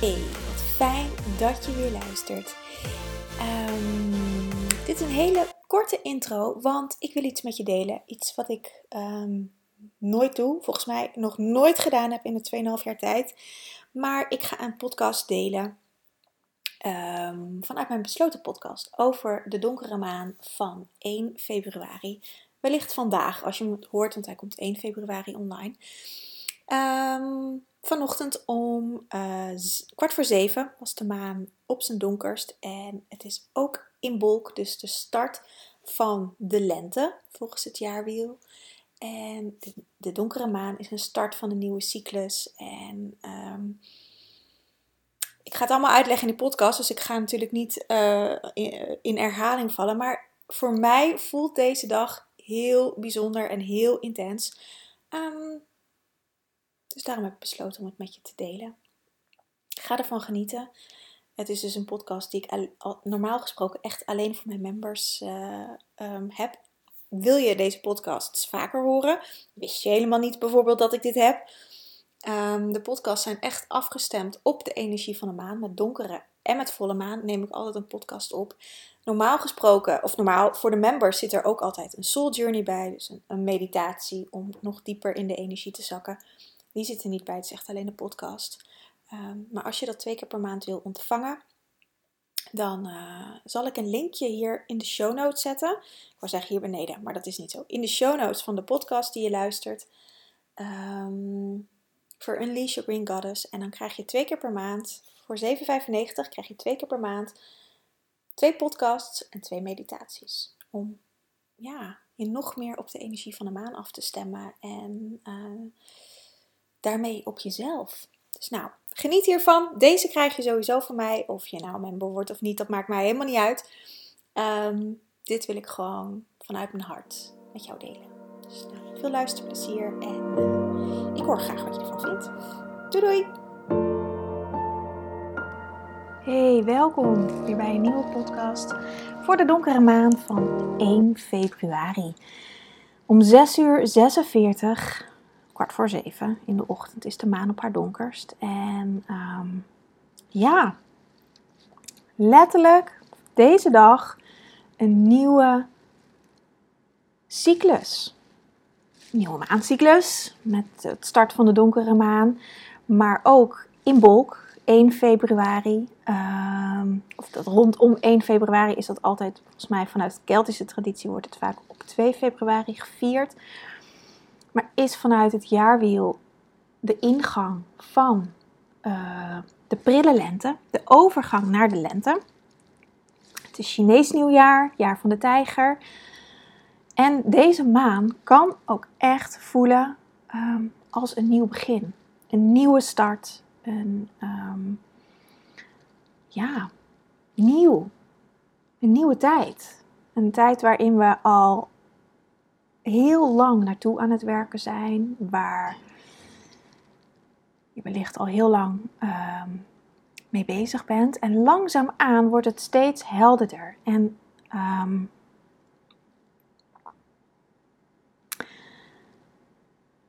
Hey, wat fijn dat je weer luistert. Um, dit is een hele korte intro, want ik wil iets met je delen. Iets wat ik um, nooit doe, volgens mij nog nooit gedaan heb in de 2,5 jaar tijd. Maar ik ga een podcast delen um, vanuit mijn besloten podcast over de donkere maan van 1 februari. Wellicht vandaag, als je het hoort, want hij komt 1 februari online. Um, vanochtend om uh, kwart voor zeven was de maan op zijn donkerst. En het is ook in bolk, dus de start van de lente volgens het jaarwiel. En de, de donkere maan is een start van een nieuwe cyclus. En um, ik ga het allemaal uitleggen in die podcast, dus ik ga natuurlijk niet in, in herhaling vallen. Maar voor mij voelt deze dag heel bijzonder en heel intens. Um, dus daarom heb ik besloten om het met je te delen. Ga ervan genieten. Het is dus een podcast die ik normaal gesproken echt alleen voor mijn members uh, um, heb. Wil je deze podcasts vaker horen? Wist je helemaal niet bijvoorbeeld dat ik dit heb? Um, de podcasts zijn echt afgestemd op de energie van de maan. Met donkere en met volle maan neem ik altijd een podcast op. Normaal gesproken, of normaal voor de members zit er ook altijd een soul journey bij. Dus een, een meditatie om nog dieper in de energie te zakken. Die zit er niet bij, het is echt alleen een podcast. Um, maar als je dat twee keer per maand wil ontvangen, dan uh, zal ik een linkje hier in de show notes zetten. Ik wou zeggen hier beneden, maar dat is niet zo. In de show notes van de podcast die je luistert. Um, voor Unleash Your Green Goddess. En dan krijg je twee keer per maand, voor 7,95 krijg je twee keer per maand twee podcasts en twee meditaties. Om ja, je nog meer op de energie van de maan af te stemmen. En uh, daarmee op jezelf. Dus nou, geniet hiervan. Deze krijg je sowieso van mij. Of je nou member wordt of niet, dat maakt mij helemaal niet uit. Um, dit wil ik gewoon vanuit mijn hart met jou delen. Dus nou, veel luisterplezier en ik hoor graag wat je ervan vindt. Doei doei! Hey, welkom weer bij een nieuwe podcast voor de donkere maand van 1 februari. Om 6 uur 46 kwart voor zeven in de ochtend is de maan op haar donkerst. En um, ja, letterlijk deze dag een nieuwe cyclus. Nieuwe maancyclus met het start van de donkere maan, maar ook in bolk 1 februari. Um, of dat rondom 1 februari is dat altijd, volgens mij vanuit de Keltische traditie, wordt het vaak op 2 februari gevierd maar is vanuit het jaarwiel de ingang van uh, de prille lente, de overgang naar de lente. Het is Chinees nieuwjaar, jaar van de tijger. En deze maan kan ook echt voelen um, als een nieuw begin, een nieuwe start, een um, ja, nieuw, een nieuwe tijd. Een tijd waarin we al heel lang naartoe aan het werken zijn, waar je wellicht al heel lang uh, mee bezig bent. En langzaamaan wordt het steeds helderder. En um,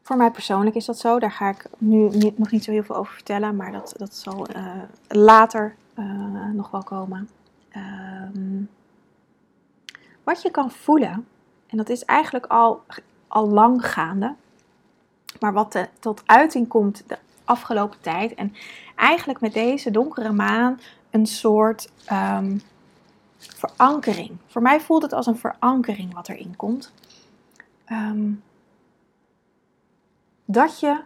voor mij persoonlijk is dat zo. Daar ga ik nu niet, nog niet zo heel veel over vertellen, maar dat, dat zal uh, later uh, nog wel komen. Um, wat je kan voelen en dat is eigenlijk al, al lang gaande. Maar wat de, tot uiting komt de afgelopen tijd. En eigenlijk met deze donkere maan een soort um, verankering. Voor mij voelt het als een verankering wat erin komt. Um, dat je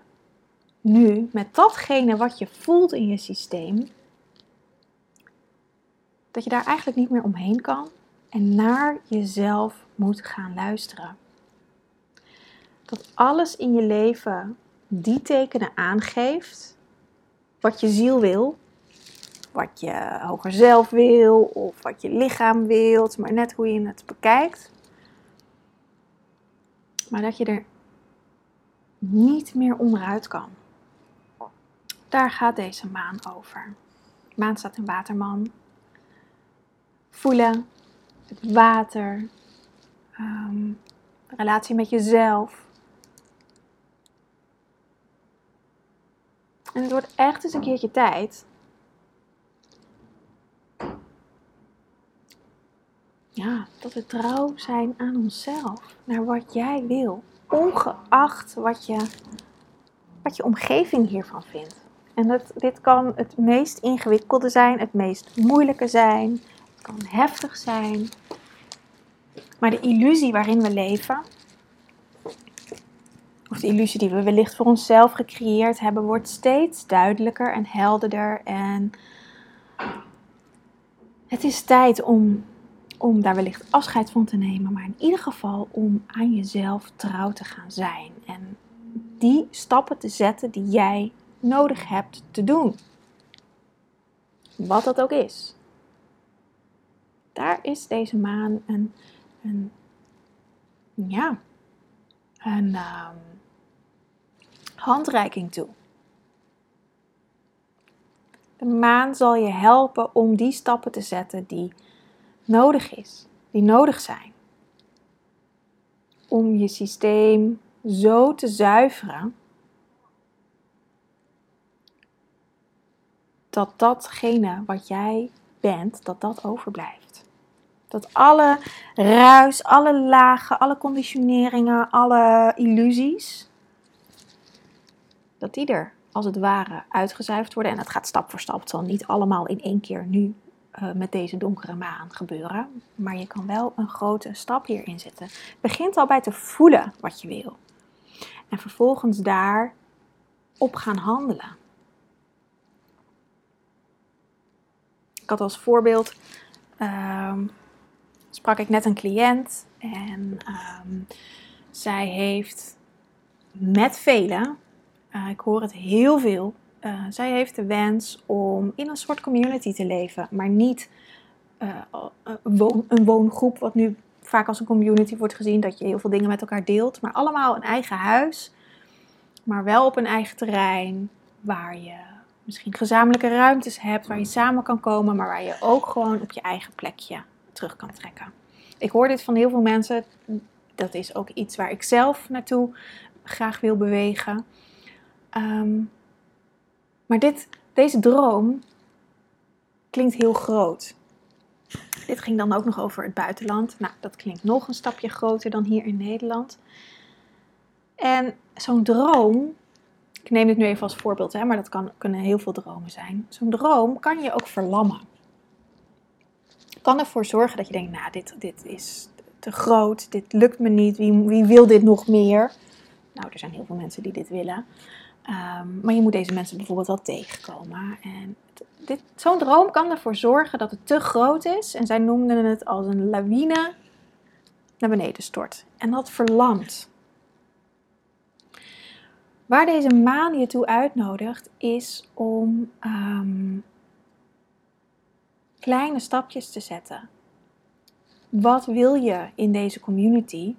nu met datgene wat je voelt in je systeem, dat je daar eigenlijk niet meer omheen kan en naar jezelf moet gaan luisteren. Dat alles in je leven die tekenen aangeeft wat je ziel wil wat je hoger zelf wil, of wat je lichaam wilt, maar net hoe je het bekijkt. Maar dat je er niet meer onderuit kan. Daar gaat deze maan over. De maan staat in Waterman. Voelen, het water, um, relatie met jezelf. En het wordt echt eens een keertje tijd. Ja, dat we trouw zijn aan onszelf. Naar wat jij wil. Ongeacht wat je, wat je omgeving hiervan vindt. En dat, dit kan het meest ingewikkelde zijn, het meest moeilijke zijn. Kan heftig zijn. Maar de illusie waarin we leven, of de illusie die we wellicht voor onszelf gecreëerd hebben, wordt steeds duidelijker en helderder. En het is tijd om, om daar wellicht afscheid van te nemen, maar in ieder geval om aan jezelf trouw te gaan zijn. En die stappen te zetten die jij nodig hebt te doen. Wat dat ook is. Daar is deze maan een, een ja, een um, handreiking toe. De maan zal je helpen om die stappen te zetten die nodig is, die nodig zijn. Om je systeem zo te zuiveren dat datgene wat jij bent, dat dat overblijft. Dat alle ruis, alle lagen, alle conditioneringen, alle illusies, dat die er als het ware uitgezuiverd worden. En dat gaat stap voor stap. Het zal niet allemaal in één keer nu uh, met deze donkere maan gebeuren. Maar je kan wel een grote stap hierin zetten. Begint al bij te voelen wat je wil. En vervolgens daar op gaan handelen. Ik had als voorbeeld, um, sprak ik net een cliënt en um, zij heeft met velen uh, ik hoor het heel veel. Uh, zij heeft de wens om in een soort community te leven, maar niet woon, een, woongroep, wat nu vaak als een community wordt gezien, dat je heel veel dingen met elkaar deelt, maar allemaal een eigen huis, maar wel op een eigen terrein, waar je misschien gezamenlijke ruimtes hebt, waar je samen kan komen, maar waar je ook gewoon op je eigen plekje terug kan trekken. Ik hoor dit van heel veel mensen. Dat is ook iets waar ik zelf naartoe graag wil bewegen. Ehm, maar dit, deze droom klinkt heel groot. Dit ging dan ook nog over het buitenland. Nou, dat klinkt nog een stapje groter dan hier in Nederland. En zo'n droom, ik neem dit nu even als voorbeeld, hè, maar dat kan, kunnen heel veel dromen zijn. Zo'n droom kan je ook verlammen. Kan ervoor zorgen dat je denkt, nou, dit, dit is te groot, dit lukt me niet, wie, wie wil dit nog meer? Nou, er zijn heel veel mensen die dit willen. Um, maar je moet deze mensen bijvoorbeeld wel tegenkomen. En zo'n droom kan ervoor zorgen dat het te groot is. En zij noemden het als een lawine naar beneden stort. En dat verlamt. Waar deze maan je toe uitnodigt, is om um, kleine stapjes te zetten. Wat wil je in deze community?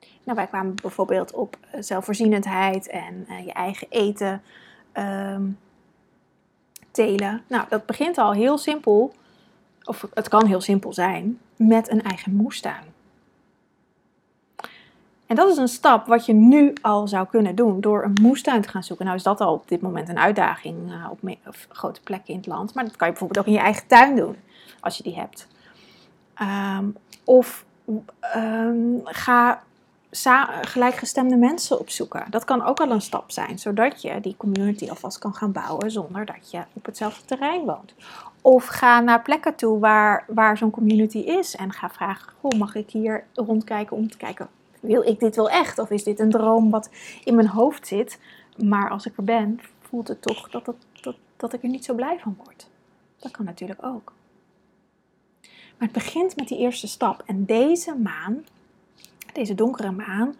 Nou, wij kwamen bijvoorbeeld op eh, zelfvoorzienendheid en uh, je eigen eten um, telen. Nou, dat begint al heel simpel, of het kan heel simpel zijn, met een eigen moestuin. En dat is een stap wat je nu al zou kunnen doen door een moestuin te gaan zoeken. Nou is dat al op dit moment een uitdaging uh, op, grote plekken in het land. Maar dat kan je bijvoorbeeld ook in je eigen tuin doen, als je die hebt. Um, of um, ga gelijkgestemde mensen opzoeken. Dat kan ook al een stap zijn, zodat je die community alvast kan gaan bouwen zonder dat je op hetzelfde terrein woont. Of ga naar plekken toe waar, waar zo'n community is en ga vragen: Goh, mag ik hier rondkijken om te kijken, wil ik dit wel echt? Of is dit een droom wat in mijn hoofd zit, maar als ik er ben, voelt het toch dat, dat, dat, dat ik er niet zo blij van word? Dat kan natuurlijk ook. Maar het begint met die eerste stap. En deze maan deze donkere maan,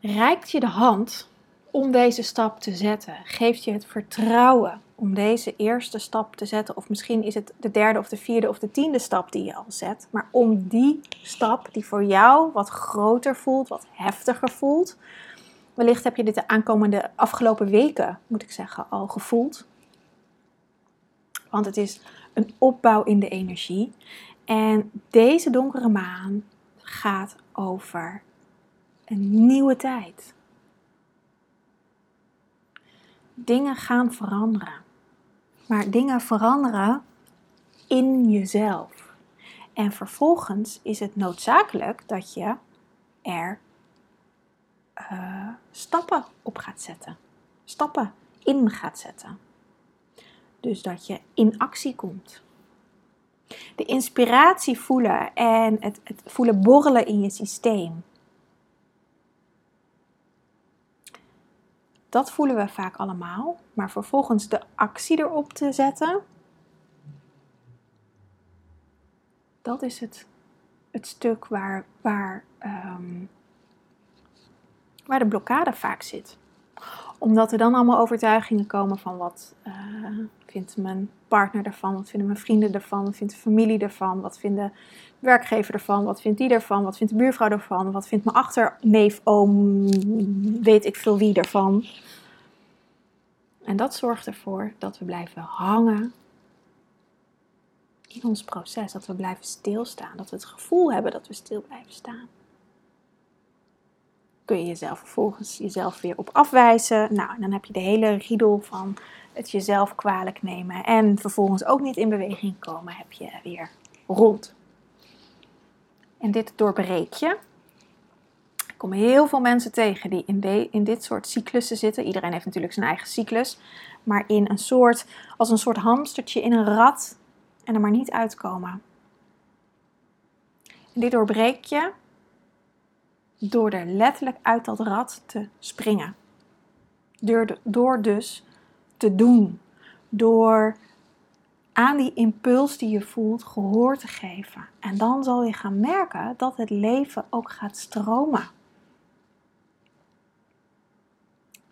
reikt je de hand om deze stap te zetten. Geeft je het vertrouwen om deze eerste stap te zetten, of misschien is het de derde of de vierde of de tiende stap die je al zet, maar om die stap die voor jou wat groter voelt, wat heftiger voelt. Wellicht heb je dit de aankomende afgelopen weken, moet ik zeggen, al gevoeld. Want het is een opbouw in de energie. En deze donkere maan gaat over een nieuwe tijd. Dingen gaan veranderen. Maar dingen veranderen in jezelf. En vervolgens is het noodzakelijk dat je er uh, stappen op gaat zetten. Stappen in gaat zetten. Dus dat je in actie komt. De inspiratie voelen en het, het voelen borrelen in je systeem. Dat voelen we vaak allemaal, maar vervolgens de actie erop te zetten, dat is het, het stuk waar, waar, um, waar de blokkade vaak zit. Omdat er dan allemaal overtuigingen komen van wat uh, vindt mijn partner ervan, wat vinden mijn vrienden ervan, wat vindt de familie ervan, wat vindt de werkgever ervan, wat vindt die ervan, wat vindt de buurvrouw ervan, wat vindt mijn achterneef, oom, weet ik veel wie ervan. En dat zorgt ervoor dat we blijven hangen in ons proces, dat we blijven stilstaan, dat we het gevoel hebben dat we stil blijven staan kun je jezelf vervolgens jezelf weer op afwijzen. Nou, dan heb je de hele riedel van het jezelf kwalijk nemen en vervolgens ook niet in beweging komen, heb je weer rond. En dit doorbreek je. Ik kom heel veel mensen tegen die in, in dit soort cyclussen zitten. Iedereen heeft natuurlijk zijn eigen cyclus. Maar in een soort, als een soort hamstertje in een rat en er maar niet uitkomen. En dit doorbreek je door er letterlijk uit dat rad te springen. Door, door dus te doen. Door aan die impuls die je voelt gehoor te geven. En dan zal je gaan merken dat het leven ook gaat stromen.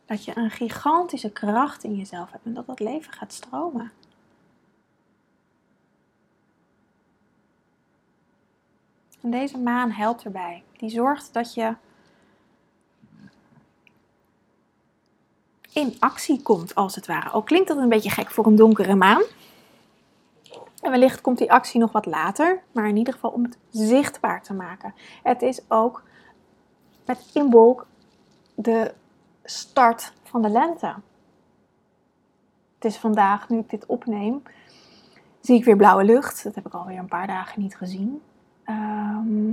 Dat je een gigantische kracht in jezelf hebt en dat dat leven gaat stromen. En deze maan helpt erbij. Die zorgt dat je in actie komt, als het ware. Al klinkt dat een beetje gek voor een donkere maan. En wellicht komt die actie nog wat later, maar in ieder geval om het zichtbaar te maken. Het is ook met inbolk de start van de lente. Het is vandaag, nu ik dit opneem, zie ik weer blauwe lucht. Dat heb ik alweer een paar dagen niet gezien. Ehm,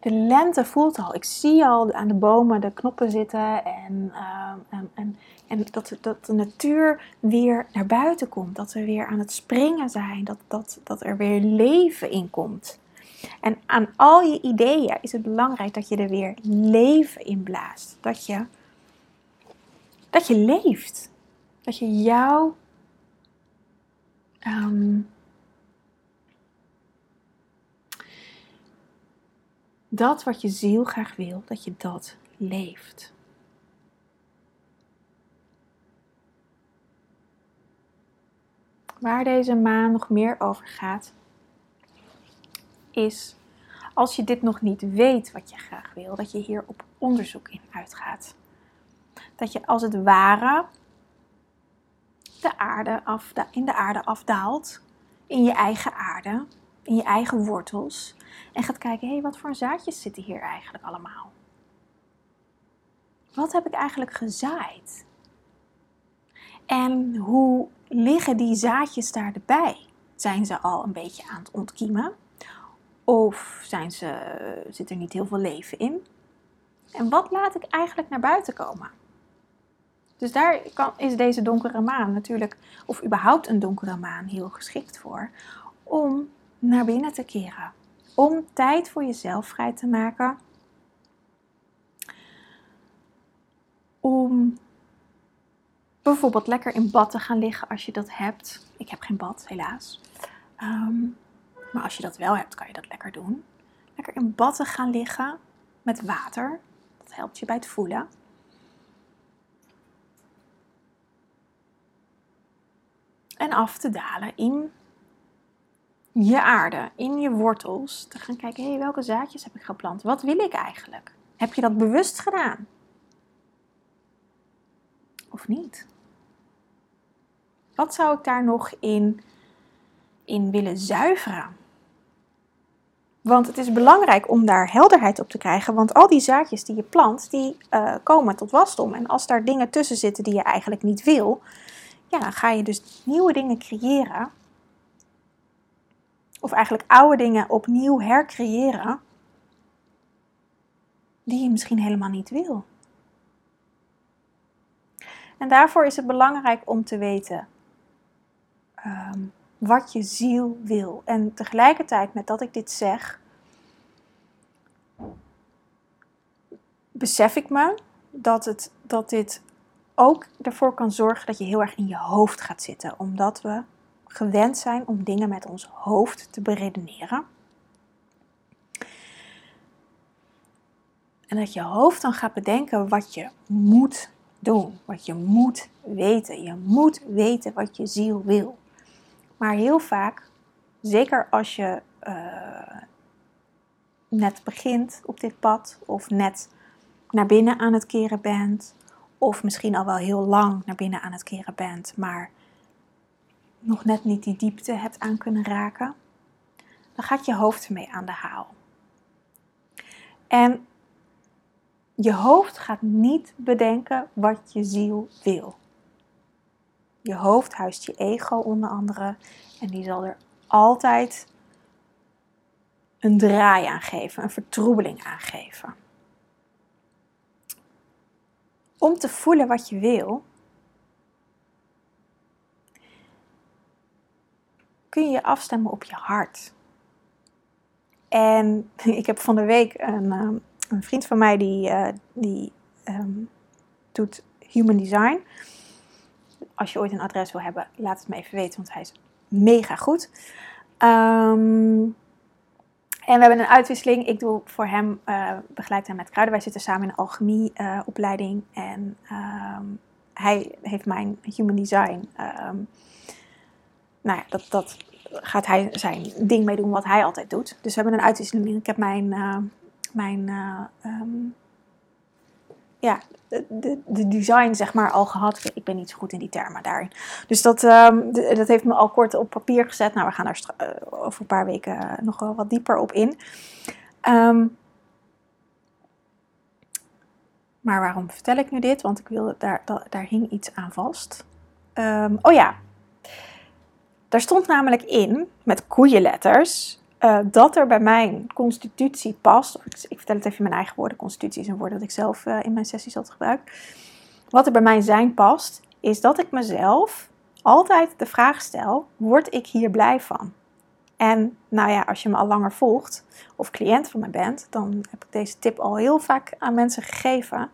de lente voelt al. Ik zie al aan de bomen de knoppen zitten en, ehm, en, en, en dat, dat de natuur weer naar buiten komt. Dat we weer aan het springen zijn. Dat, dat, dat er weer leven in komt. En aan al je ideeën is het belangrijk dat je er weer leven in blaast. Dat je, dat je leeft. Dat je jouw um, dat wat je ziel graag wil, dat je dat leeft. Waar deze maan nog meer over gaat, is als je dit nog niet weet wat je graag wil, dat je hier op onderzoek in uitgaat. Dat je als het ware de aarde af, in de aarde afdaalt, in je eigen aarde, in je eigen wortels. En gaat kijken, hé, hey, wat voor zaadjes zitten hier eigenlijk allemaal? Wat heb ik eigenlijk gezaaid? En hoe liggen die zaadjes daar erbij? Zijn ze al een beetje aan het ontkiemen? Of zijn ze, zit er niet heel veel leven in? En wat laat ik eigenlijk naar buiten komen? Dus daar kan, is deze donkere maan natuurlijk, of überhaupt een donkere maan, heel geschikt voor. Om naar binnen te keren. Om tijd voor jezelf vrij te maken. Om bijvoorbeeld lekker in bad te gaan liggen als je dat hebt. Ik heb geen bad, helaas. Ehm, maar als je dat wel hebt, kan je dat lekker doen. Lekker in bad te gaan liggen met water. Dat helpt je bij het voelen. En af te dalen in je aarde, in je wortels. Te gaan kijken, hé, hey, welke zaadjes heb ik geplant? Wat wil ik eigenlijk? Heb je dat bewust gedaan? Of niet? Wat zou ik daar nog in, in willen zuiveren? Want het is belangrijk om daar helderheid op te krijgen. Want al die zaadjes die je plant, die uh, komen tot wasdom. En als daar dingen tussen zitten die je eigenlijk niet wil, ja, dan ga je dus nieuwe dingen creëren. Of eigenlijk oude dingen opnieuw hercreëren. Die je misschien helemaal niet wil. En daarvoor is het belangrijk om te weten um, wat je ziel wil. En tegelijkertijd met dat ik dit zeg, besef ik me dat, het, dat dit ook ervoor kan zorgen dat je heel erg in je hoofd gaat zitten. Omdat we gewend zijn om dingen met ons hoofd te beredeneren. En dat je hoofd dan gaat bedenken wat je moet doen, wat je moet weten. Je moet weten wat je ziel wil. Maar heel vaak, zeker als je uh, net begint op dit pad of net naar binnen aan het keren bent, of misschien al wel heel lang naar binnen aan het keren bent, maar nog net niet die diepte hebt aan kunnen raken, dan gaat je hoofd mee aan de haal. En je hoofd gaat niet bedenken wat je ziel wil. Je hoofd huist je ego onder andere en die zal er altijd een draai aan geven, een vertroebeling aan geven. Om te voelen wat je wil, kun je afstemmen op je hart. En ik heb van de week een, ehm, een vriend van mij die, uh, die um, doet human design als je ooit een adres wil hebben, laat het me even weten, want hij is mega goed. Ehm, en we hebben een uitwisseling. Ik doe voor hem, uh, begeleid hem met kruiden. Wij zitten samen in een alchemieopleiding. Uh, en ehm, hij heeft mijn human design. Nou ja, dat, dat gaat hij zijn ding mee doen wat hij altijd doet. Dus we hebben een uitwisseling. Ik heb mijn, uh, mijn ja, de, de, design zeg maar al gehad. Ik ben niet zo goed in die termen daarin. Dus dat, um, dat heeft me al kort op papier gezet. Nou, we gaan daar uh, over een paar weken nog wel wat dieper op in. Um, maar waarom vertel ik nu dit? Want ik wilde, daar, daar, hing iets aan vast. Oh ja, daar stond namelijk in, met koeienletters, uh, dat er bij mijn constitutie past, ik, ik, vertel het even in mijn eigen woorden, constitutie is een woord dat ik zelf uh, in mijn sessies altijd gebruik. Wat er bij mijn zijn past, is dat ik mezelf altijd de vraag stel: word ik hier blij van? En nou ja, als je me al langer volgt of cliënt van mij bent, dan heb ik deze tip al heel vaak aan mensen gegeven.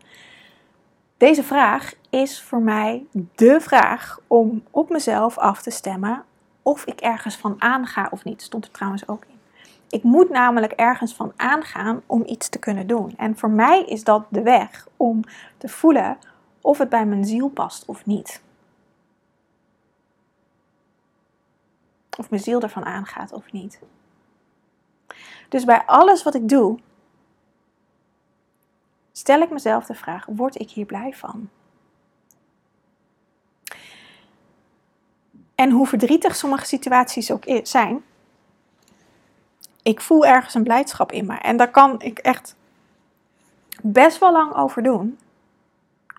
Deze vraag is voor mij de vraag om op mezelf af te stemmen of ik ergens van aanga of niet. Stond er trouwens ook in. Ik moet namelijk ergens van aangaan om iets te kunnen doen. En voor mij is dat de weg om te voelen of het bij mijn ziel past of niet. Of mijn ziel ervan aangaat of niet. Dus bij alles wat ik doe, stel ik mezelf de vraag: word ik hier blij van? En hoe verdrietig sommige situaties ook zijn, ik voel ergens een blijdschap in me. En daar kan ik echt best wel lang over doen.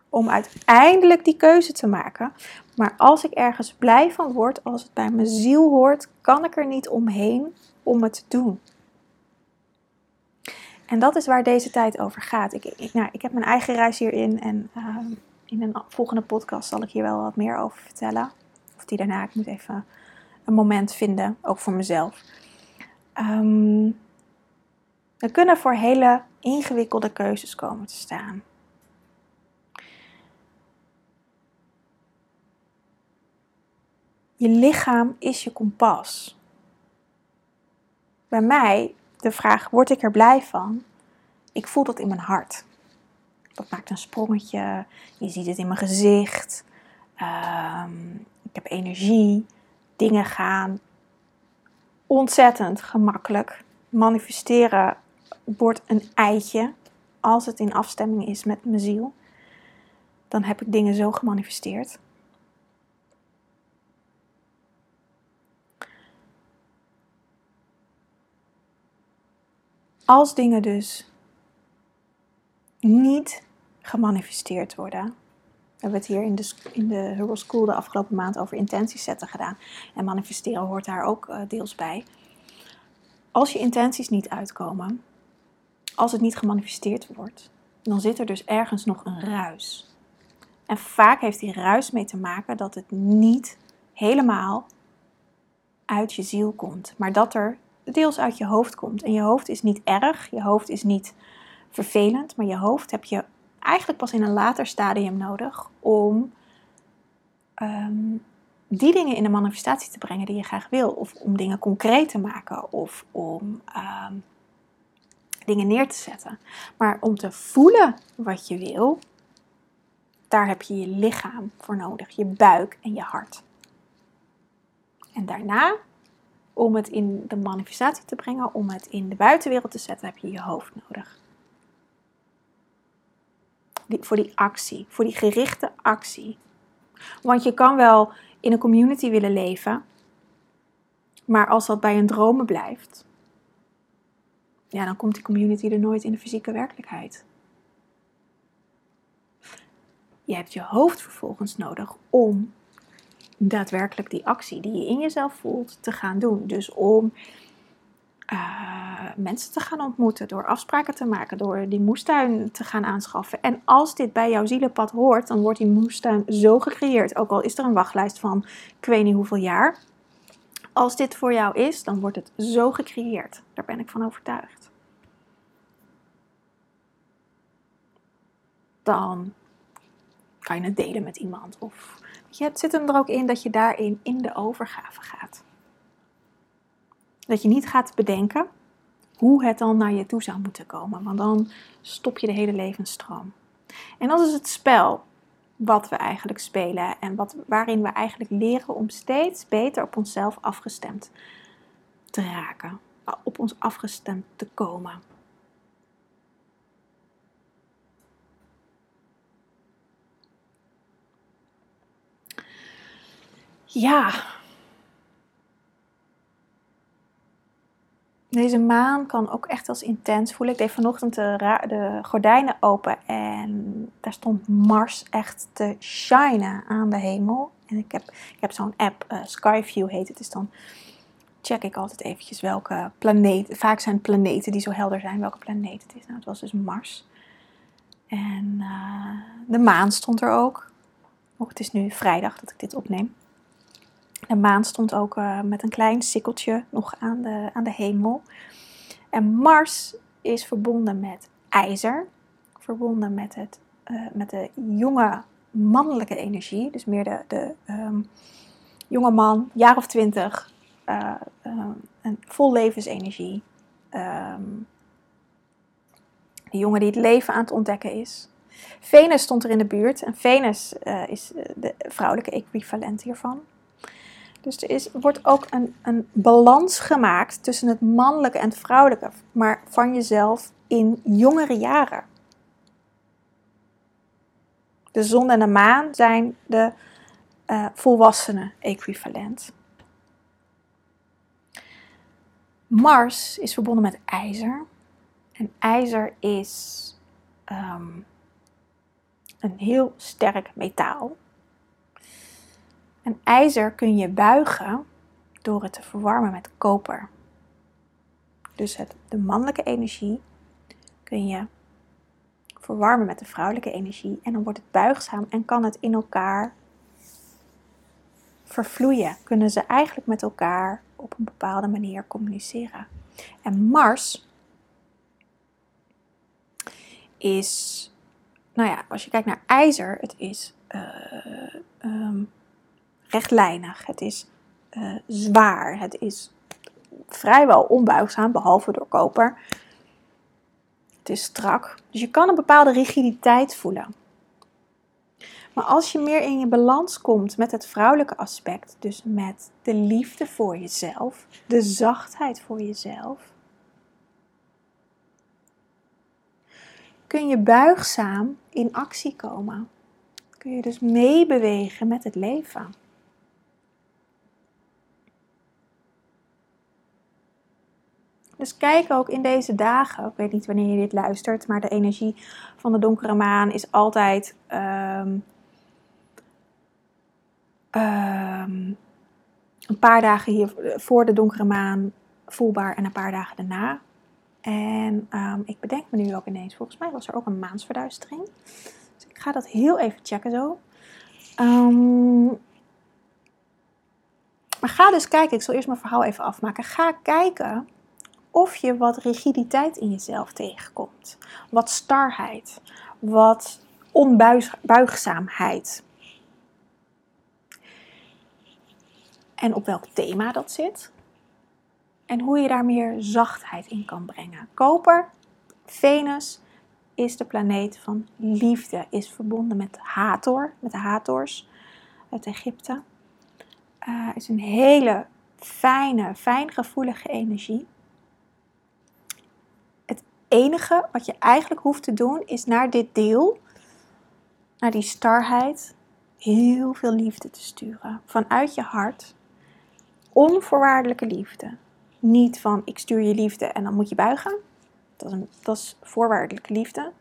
Om uiteindelijk die keuze te maken. Maar als ik ergens blij van word, als het bij mijn ziel hoort, kan ik er niet omheen om het te doen. En dat is waar deze tijd over gaat. Ik, ik, nou, ik heb mijn eigen reis hierin en ehm, in een volgende podcast zal ik hier wel wat meer over vertellen. Die daarna, ik moet even een moment vinden, ook voor mezelf. We kunnen voor hele ingewikkelde keuzes komen te staan. Je lichaam is je kompas. Bij mij de vraag: word ik er blij van? Ik voel dat in mijn hart. Dat maakt een sprongetje. Je ziet het in mijn gezicht. Um, ik heb energie. Dingen gaan ontzettend gemakkelijk. Manifesteren wordt een eitje als het in afstemming is met mijn ziel. Dan heb ik dingen zo gemanifesteerd. Als dingen dus niet gemanifesteerd worden. We hebben het hier in de, in de Herbal School de afgelopen maand over intenties zetten gedaan. En manifesteren hoort daar ook uh, deels bij. Als je intenties niet uitkomen, als het niet gemanifesteerd wordt, dan zit er dus ergens nog een ruis. En vaak heeft die ruis mee te maken dat het niet helemaal uit je ziel komt, maar dat er deels uit je hoofd komt. En je hoofd is niet erg, je hoofd is niet vervelend, maar je hoofd heb je eigenlijk pas in een later stadium nodig om ehm, die dingen in de manifestatie te brengen die je graag wil. Of om dingen concreet te maken of om ehm, dingen neer te zetten. Maar om te voelen wat je wil, daar heb je je lichaam voor nodig, je buik en je hart. En daarna, om het in de manifestatie te brengen, om het in de buitenwereld te zetten, heb je je hoofd nodig voor die actie, voor die gerichte actie. Want je kan wel in een community willen leven, maar als dat bij een dromen blijft, ja, dan komt die community er nooit in de fysieke werkelijkheid. Je hebt je hoofd vervolgens nodig om daadwerkelijk die actie die je in jezelf voelt te gaan doen. Dus om uh, mensen te gaan ontmoeten, door afspraken te maken, door die moestuin te gaan aanschaffen. En als dit bij jouw zielenpad hoort, dan wordt die moestuin zo gecreëerd. Ook al is er een wachtlijst van ik weet niet hoeveel jaar. Als dit voor jou is, dan wordt het zo gecreëerd. Daar ben ik van overtuigd. Dan kan je het delen met iemand. Of je, het zit hem er ook in dat je daarin in de overgave gaat. Dat je niet gaat bedenken hoe het dan naar je toe zou moeten komen, want dan stop je de hele levensstroom. En dat is het spel wat we eigenlijk spelen en wat, waarin we eigenlijk leren om steeds beter op onszelf afgestemd te raken, op ons afgestemd te komen. Ja, Deze maan kan ook echt als intens voelen. Ik deed vanochtend de, de, gordijnen open en daar stond Mars echt te shinen aan de hemel. En ik heb, ik heb zo'n app, uh, Skyview heet het. Dus dan check ik altijd eventjes welke planeet. Vaak zijn planeten die zo helder zijn, welke planeet het is. Nou, het was dus Mars. En uh, de maan stond er ook. Oh, het is nu vrijdag dat ik dit opneem. De maan stond ook uh, met een klein sikkeltje nog aan de, aan de hemel. En Mars is verbonden met ijzer, verbonden met, het, uh, met de jonge mannelijke energie. Dus meer de, de um, jonge man, jaar of twintig, uh, vol levensenergie. Um, de jongen die het leven aan het ontdekken is. Venus stond er in de buurt en Venus is de vrouwelijke equivalent hiervan. Dus er is, wordt ook een, een balans gemaakt tussen het mannelijke en het vrouwelijke, maar van jezelf in jongere jaren. De zon en de maan zijn de uh, volwassenen equivalent. Mars is verbonden met ijzer. En ijzer is um, een heel sterk metaal. En ijzer kun je buigen door het te verwarmen met koper. Dus het, de mannelijke energie kun je verwarmen met de vrouwelijke energie en dan wordt het buigzaam en kan het in elkaar vervloeien. Kunnen ze eigenlijk met elkaar op een bepaalde manier communiceren. En Mars is, nou ja, als je kijkt naar ijzer, het is uh, um, rechtlijnig, het is uh, zwaar, het is vrijwel onbuigzaam, behalve door koper. Het is strak, dus je kan een bepaalde rigiditeit voelen. Maar als je meer in je balans komt met het vrouwelijke aspect, dus met de liefde voor jezelf, de zachtheid voor jezelf, kun je buigzaam in actie komen. Kun je dus meebewegen met het leven. Dus kijk ook in deze dagen, ik weet niet wanneer je dit luistert, maar de energie van de donkere maan is altijd um, um, een paar dagen hier voor de donkere maan voelbaar en een paar dagen daarna. En um, ik bedenk me nu ook ineens, volgens mij was er ook een maansverduistering. Dus ik ga dat heel even checken zo. maar ga dus kijken, ik zal eerst mijn verhaal even afmaken. Ga kijken of je wat rigiditeit in jezelf tegenkomt. Wat starheid, wat onbuigzaamheid. En op welk thema dat zit. En hoe je daar meer zachtheid in kan brengen. Koper, Venus, is de planeet van liefde. Is verbonden met Hathor, met de Hathors uit Egypte. Uh, is een hele fijne, fijngevoelige energie enige wat je eigenlijk hoeft te doen is naar dit deel, naar die starheid, heel veel liefde te sturen. Vanuit je hart. Onvoorwaardelijke liefde. Niet van ik stuur je liefde en dan moet je buigen. Dat is, dat is voorwaardelijke liefde.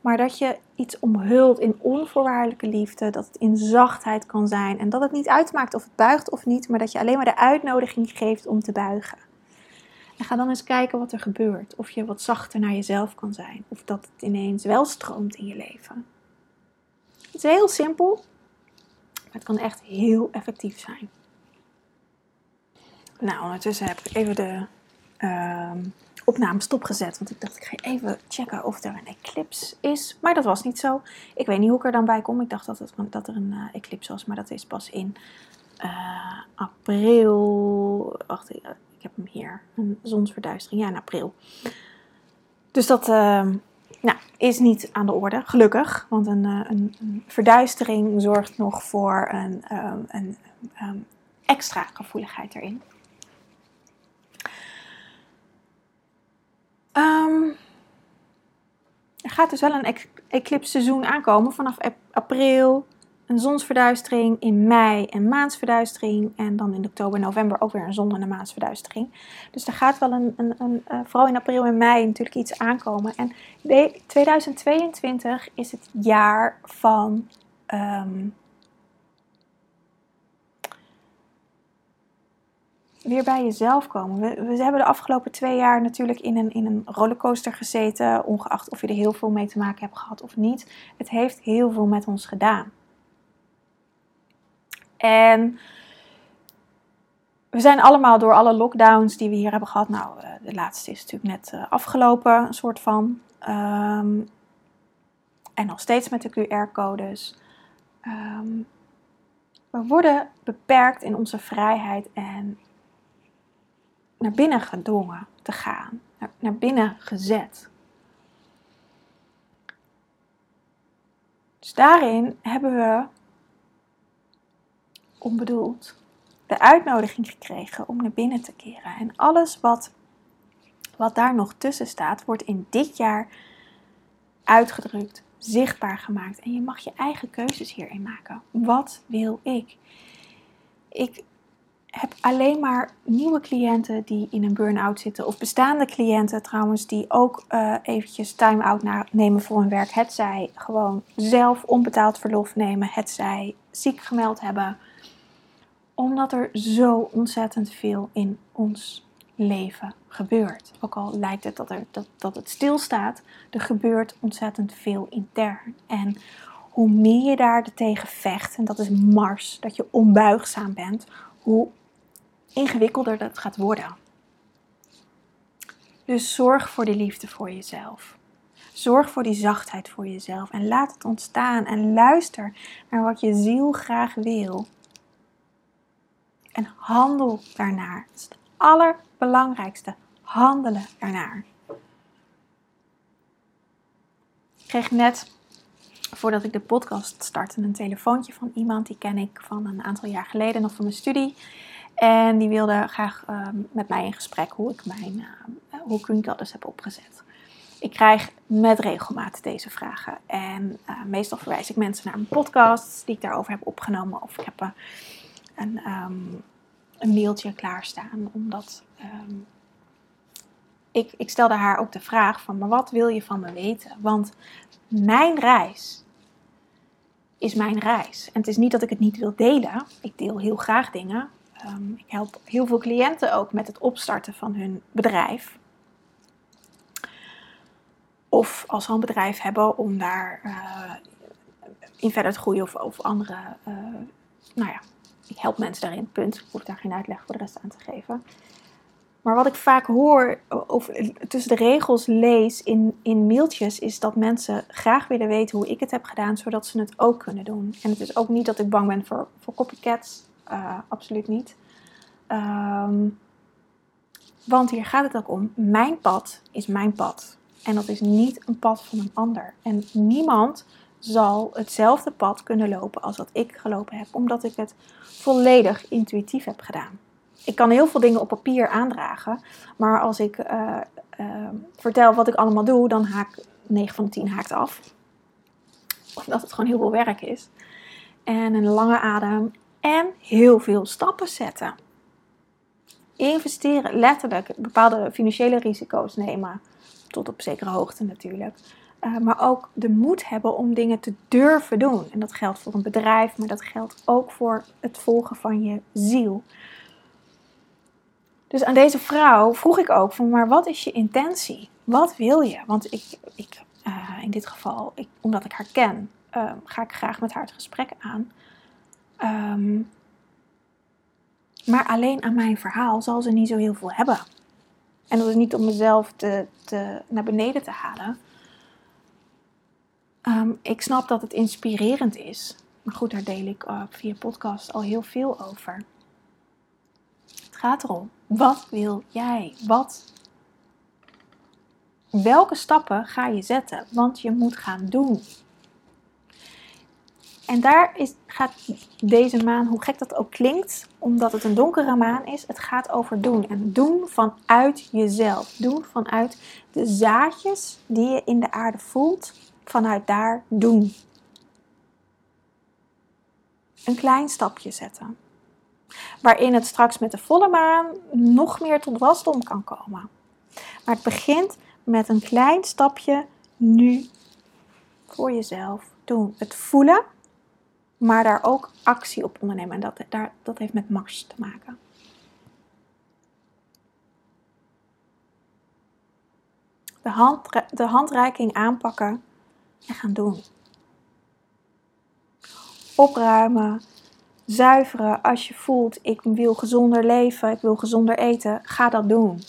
Maar dat je iets omhult in onvoorwaardelijke liefde. Dat het in zachtheid kan zijn. En dat het niet uitmaakt of het buigt of niet. Maar dat je alleen maar de uitnodiging geeft om te buigen. En ga dan eens kijken wat er gebeurt. Of je wat zachter naar jezelf kan zijn. Of dat het ineens wel stroomt in je leven. Het is heel simpel, maar het kan echt heel effectief zijn. Nou, ondertussen heb ik even de uh, opname stopgezet. Want ik dacht, ik ga even checken of er een eclipse is. Maar dat was niet zo. Ik weet niet hoe ik er dan bij kom. Ik dacht dat, het, dat er een uh, eclipse was, maar dat is pas in uh, april. Wacht, heb hem hier. Een zonsverduistering, ja, in april. Dus dat uh, nou, is niet aan de orde, gelukkig. Want een, uh, een, verduistering zorgt nog voor een, um, een um, extra gevoeligheid erin. Er gaat dus wel een eclipse seizoen aankomen vanaf april, een zonsverduistering in mei en maansverduistering. En dan in oktober november ook weer een zon- en een maansverduistering. Dus er gaat wel een, een, een uh, vooral in april en mei natuurlijk iets aankomen. En 2022 is het jaar van. Um, weer bij jezelf komen. We, we, hebben de afgelopen twee jaar natuurlijk in een, in een rollercoaster gezeten, ongeacht of je er heel veel mee te maken hebt gehad of niet. Het heeft heel veel met ons gedaan. En we zijn allemaal door alle lockdowns die we hier hebben gehad. Nou, eh, de laatste is natuurlijk net eh, afgelopen, een soort van. Ehm, en nog steeds met de QR-codes. Ehm, we worden beperkt in onze vrijheid en naar binnen gedwongen te gaan, naar, naar binnen gezet. Dus daarin hebben we onbedoeld de uitnodiging gekregen om naar binnen te keren. En alles wat, wat daar nog tussen staat, wordt in dit jaar uitgedrukt, zichtbaar gemaakt. En je mag je eigen keuzes hierin maken. Wat wil ik? Ik heb alleen maar nieuwe cliënten die in een burn-out zitten. Of bestaande cliënten trouwens die ook uh, eventjes time-out nemen voor hun werk. Het zij gewoon zelf onbetaald verlof nemen. Het zij ziek gemeld hebben omdat er zo ontzettend veel in ons leven gebeurt. Ook al lijkt het dat, er, dat, dat het stilstaat, er gebeurt ontzettend veel intern. En hoe meer je daar tegen vecht, en dat is Mars, dat je onbuigzaam bent, hoe ingewikkelder dat gaat worden. Dus zorg voor die liefde voor jezelf. Zorg voor die zachtheid voor jezelf en laat het ontstaan en luister naar wat je ziel graag wil en handel daarnaar. Dat is het allerbelangrijkste. Handelen ernaar. Ik kreeg net voordat ik de podcast startte, een telefoontje van iemand die ken ik van een aantal jaar geleden nog van mijn studie. En die wilde graag ehm, met mij in gesprek hoe ik, mijn, uh, hoe ik dus heb opgezet. Ik krijg met regelmaat deze vragen. En uh, meestal verwijs ik mensen naar een podcast die ik daarover heb opgenomen. Of ik heb een, um, een mailtje klaarstaan. Omdat um, ik, ik stelde haar ook de vraag van, maar wat wil je van me weten? Want mijn reis is mijn reis. En het is niet dat ik het niet wil delen. Ik deel heel graag dingen. Um, ik help heel veel cliënten ook met het opstarten van hun bedrijf. Of als ze een bedrijf hebben om daar uh, in verder te groeien of, of andere. Uh, nou ja, ik help mensen daarin, punt. Ik hoef daar geen uitleg voor de rest aan te geven. Maar wat ik vaak hoor, of tussen de regels lees in, in mailtjes, is dat mensen graag willen weten hoe ik het heb gedaan, zodat ze het ook kunnen doen. En het is ook niet dat ik bang ben voor, voor copycats, uh, absoluut niet. Um, want hier gaat het ook om, mijn pad is mijn pad. En dat is niet een pad van een ander. En niemand zal hetzelfde pad kunnen lopen als wat ik gelopen heb, omdat ik het volledig intuïtief heb gedaan ik kan heel veel dingen op papier aandragen. Maar als ik uh, uh, vertel wat ik allemaal doe, dan haak 9 van de 10 haakt af. Omdat het gewoon heel veel werk is. En een lange adem. En heel veel stappen zetten. Investeren, letterlijk bepaalde financiële risico's nemen. Tot op zekere hoogte natuurlijk. Uh, maar ook de moed hebben om dingen te durven doen. En dat geldt voor een bedrijf, maar dat geldt ook voor het volgen van je ziel. Dus aan deze vrouw vroeg ik ook van, maar wat is je intentie? Wat wil je? Want ik, ik uh, in dit geval, ik, omdat ik haar ken, uh, ga ik graag met haar het gesprek aan. Um, maar alleen aan mijn verhaal zal ze niet zo heel veel hebben. En dat is niet om mezelf te, te, naar beneden te halen. Um, ik snap dat het inspirerend is. Maar goed, daar deel ik uh, via podcast al heel veel over. Het gaat erom wat wil jij? Wat? Welke stappen ga je zetten? Want je moet gaan doen. En daar is, gaat deze maan, hoe gek dat ook klinkt, omdat het een donkere maan is, het gaat over doen. En doen vanuit jezelf. Doen vanuit de zaadjes die je in de aarde voelt. Vanuit daar doen. Een klein stapje zetten waarin het straks met de volle maan nog meer tot wasdom kan komen. Maar het begint met een klein stapje nu voor jezelf doen. Het voelen, maar daar ook actie op ondernemen. En dat, daar, dat heeft met Mars te maken. De, hand, de handreiking aanpakken en gaan doen. Opruimen, zuiveren als je voelt, ik wil gezonder leven, ik wil gezonder eten, ga dat doen.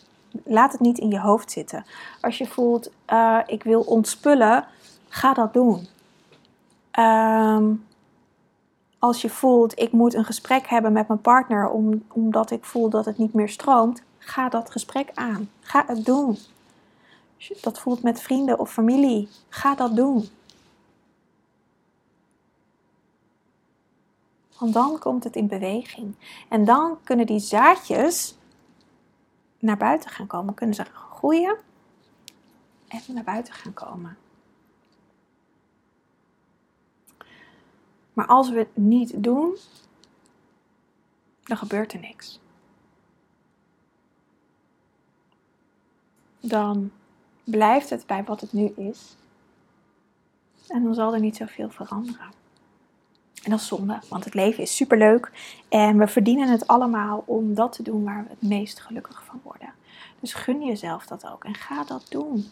Laat het niet in je hoofd zitten. Als je voelt, uh, ik wil ontspullen, ga dat doen. Um, als je voelt, ik moet een gesprek hebben met mijn partner om, omdat ik voel dat het niet meer stroomt, ga dat gesprek aan. Ga het doen. Dat voelt met vrienden of familie, ga dat doen. Want dan komt het in beweging. En dan kunnen die zaadjes naar buiten gaan komen. Kunnen ze groeien en naar buiten gaan komen. Maar als we het niet doen, dan gebeurt er niks. Dan blijft het bij wat het nu is. En dan zal er niet zoveel veranderen. En dat is zonde, want het leven is superleuk en we verdienen het allemaal om dat te doen waar we het meest gelukkig van worden. Dus gun jezelf dat ook en ga dat doen.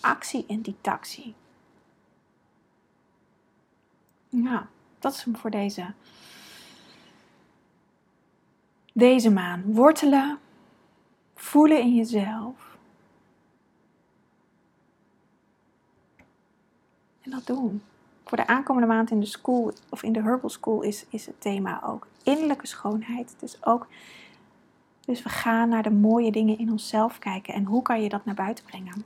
Actie in die taxi. Ja, dat is hem voor deze, deze maan. Wortelen, voelen in jezelf. Dat doen voor de aankomende maand in de school of in de Herbal School is, is het thema ook innerlijke schoonheid. Dus ook, dus we gaan naar de mooie dingen in onszelf kijken en hoe kan je dat naar buiten brengen.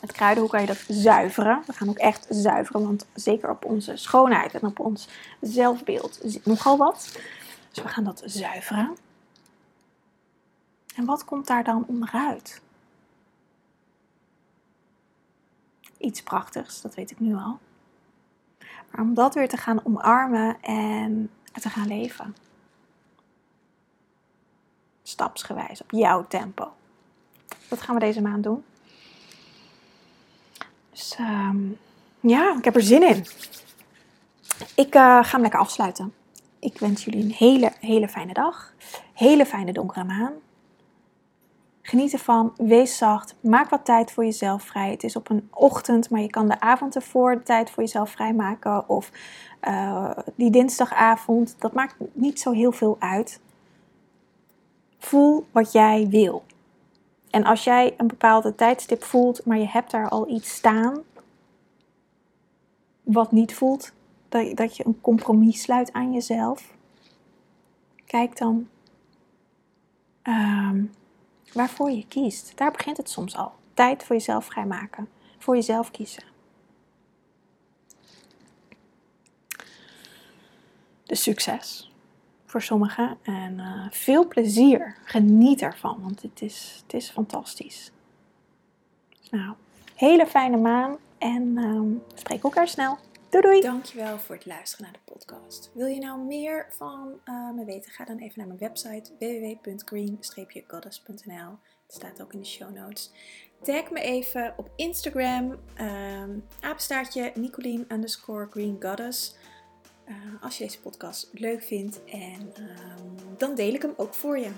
Met kruiden, hoe kan je dat zuiveren? We gaan ook echt zuiveren, want zeker op onze schoonheid en op ons zelfbeeld zit nogal wat. Dus we gaan dat zuiveren. En wat komt daar dan onderuit? Iets prachtigs, dat weet ik nu al. Maar om dat weer te gaan omarmen en te gaan leven. Stapsgewijs, op jouw tempo. Dat gaan we deze maand doen. Dus ehm, ja, ik heb er zin in. Ik uh, ga hem lekker afsluiten. Ik wens jullie een hele, hele fijne dag. Hele fijne donkere maan. Geniet ervan, wees zacht, maak wat tijd voor jezelf vrij. Het is op een ochtend, maar je kan de avond ervoor de tijd voor jezelf vrijmaken. Of uh, die dinsdagavond, dat maakt niet zo heel veel uit. Voel wat jij wil. En als jij een bepaalde tijdstip voelt, maar je hebt daar al iets staan wat niet voelt, dat, dat je een compromis sluit aan jezelf, kijk dan um, waarvoor je kiest. Daar begint het soms al. Tijd voor jezelf vrijmaken, voor jezelf kiezen. De succes voor sommigen. En uh, veel plezier. Geniet ervan, want het is, het is fantastisch. Nou, hele fijne maan en um, spreek elkaar snel. Doei doei! Dankjewel voor het luisteren naar de podcast. Wil je nou meer van uh, me weten? Ga dan even naar mijn website www.green-goddess.nl Het staat ook in de show notes. Tag me even op Instagram, um, apenstaartje underscore Green Goddess. Uh, als je deze podcast leuk vindt. En um, dan deel ik hem ook voor je.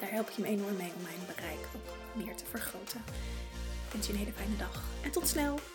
Daar help je me enorm mee om mijn bereik ook meer te vergroten. Ik wens je een hele fijne dag en tot snel!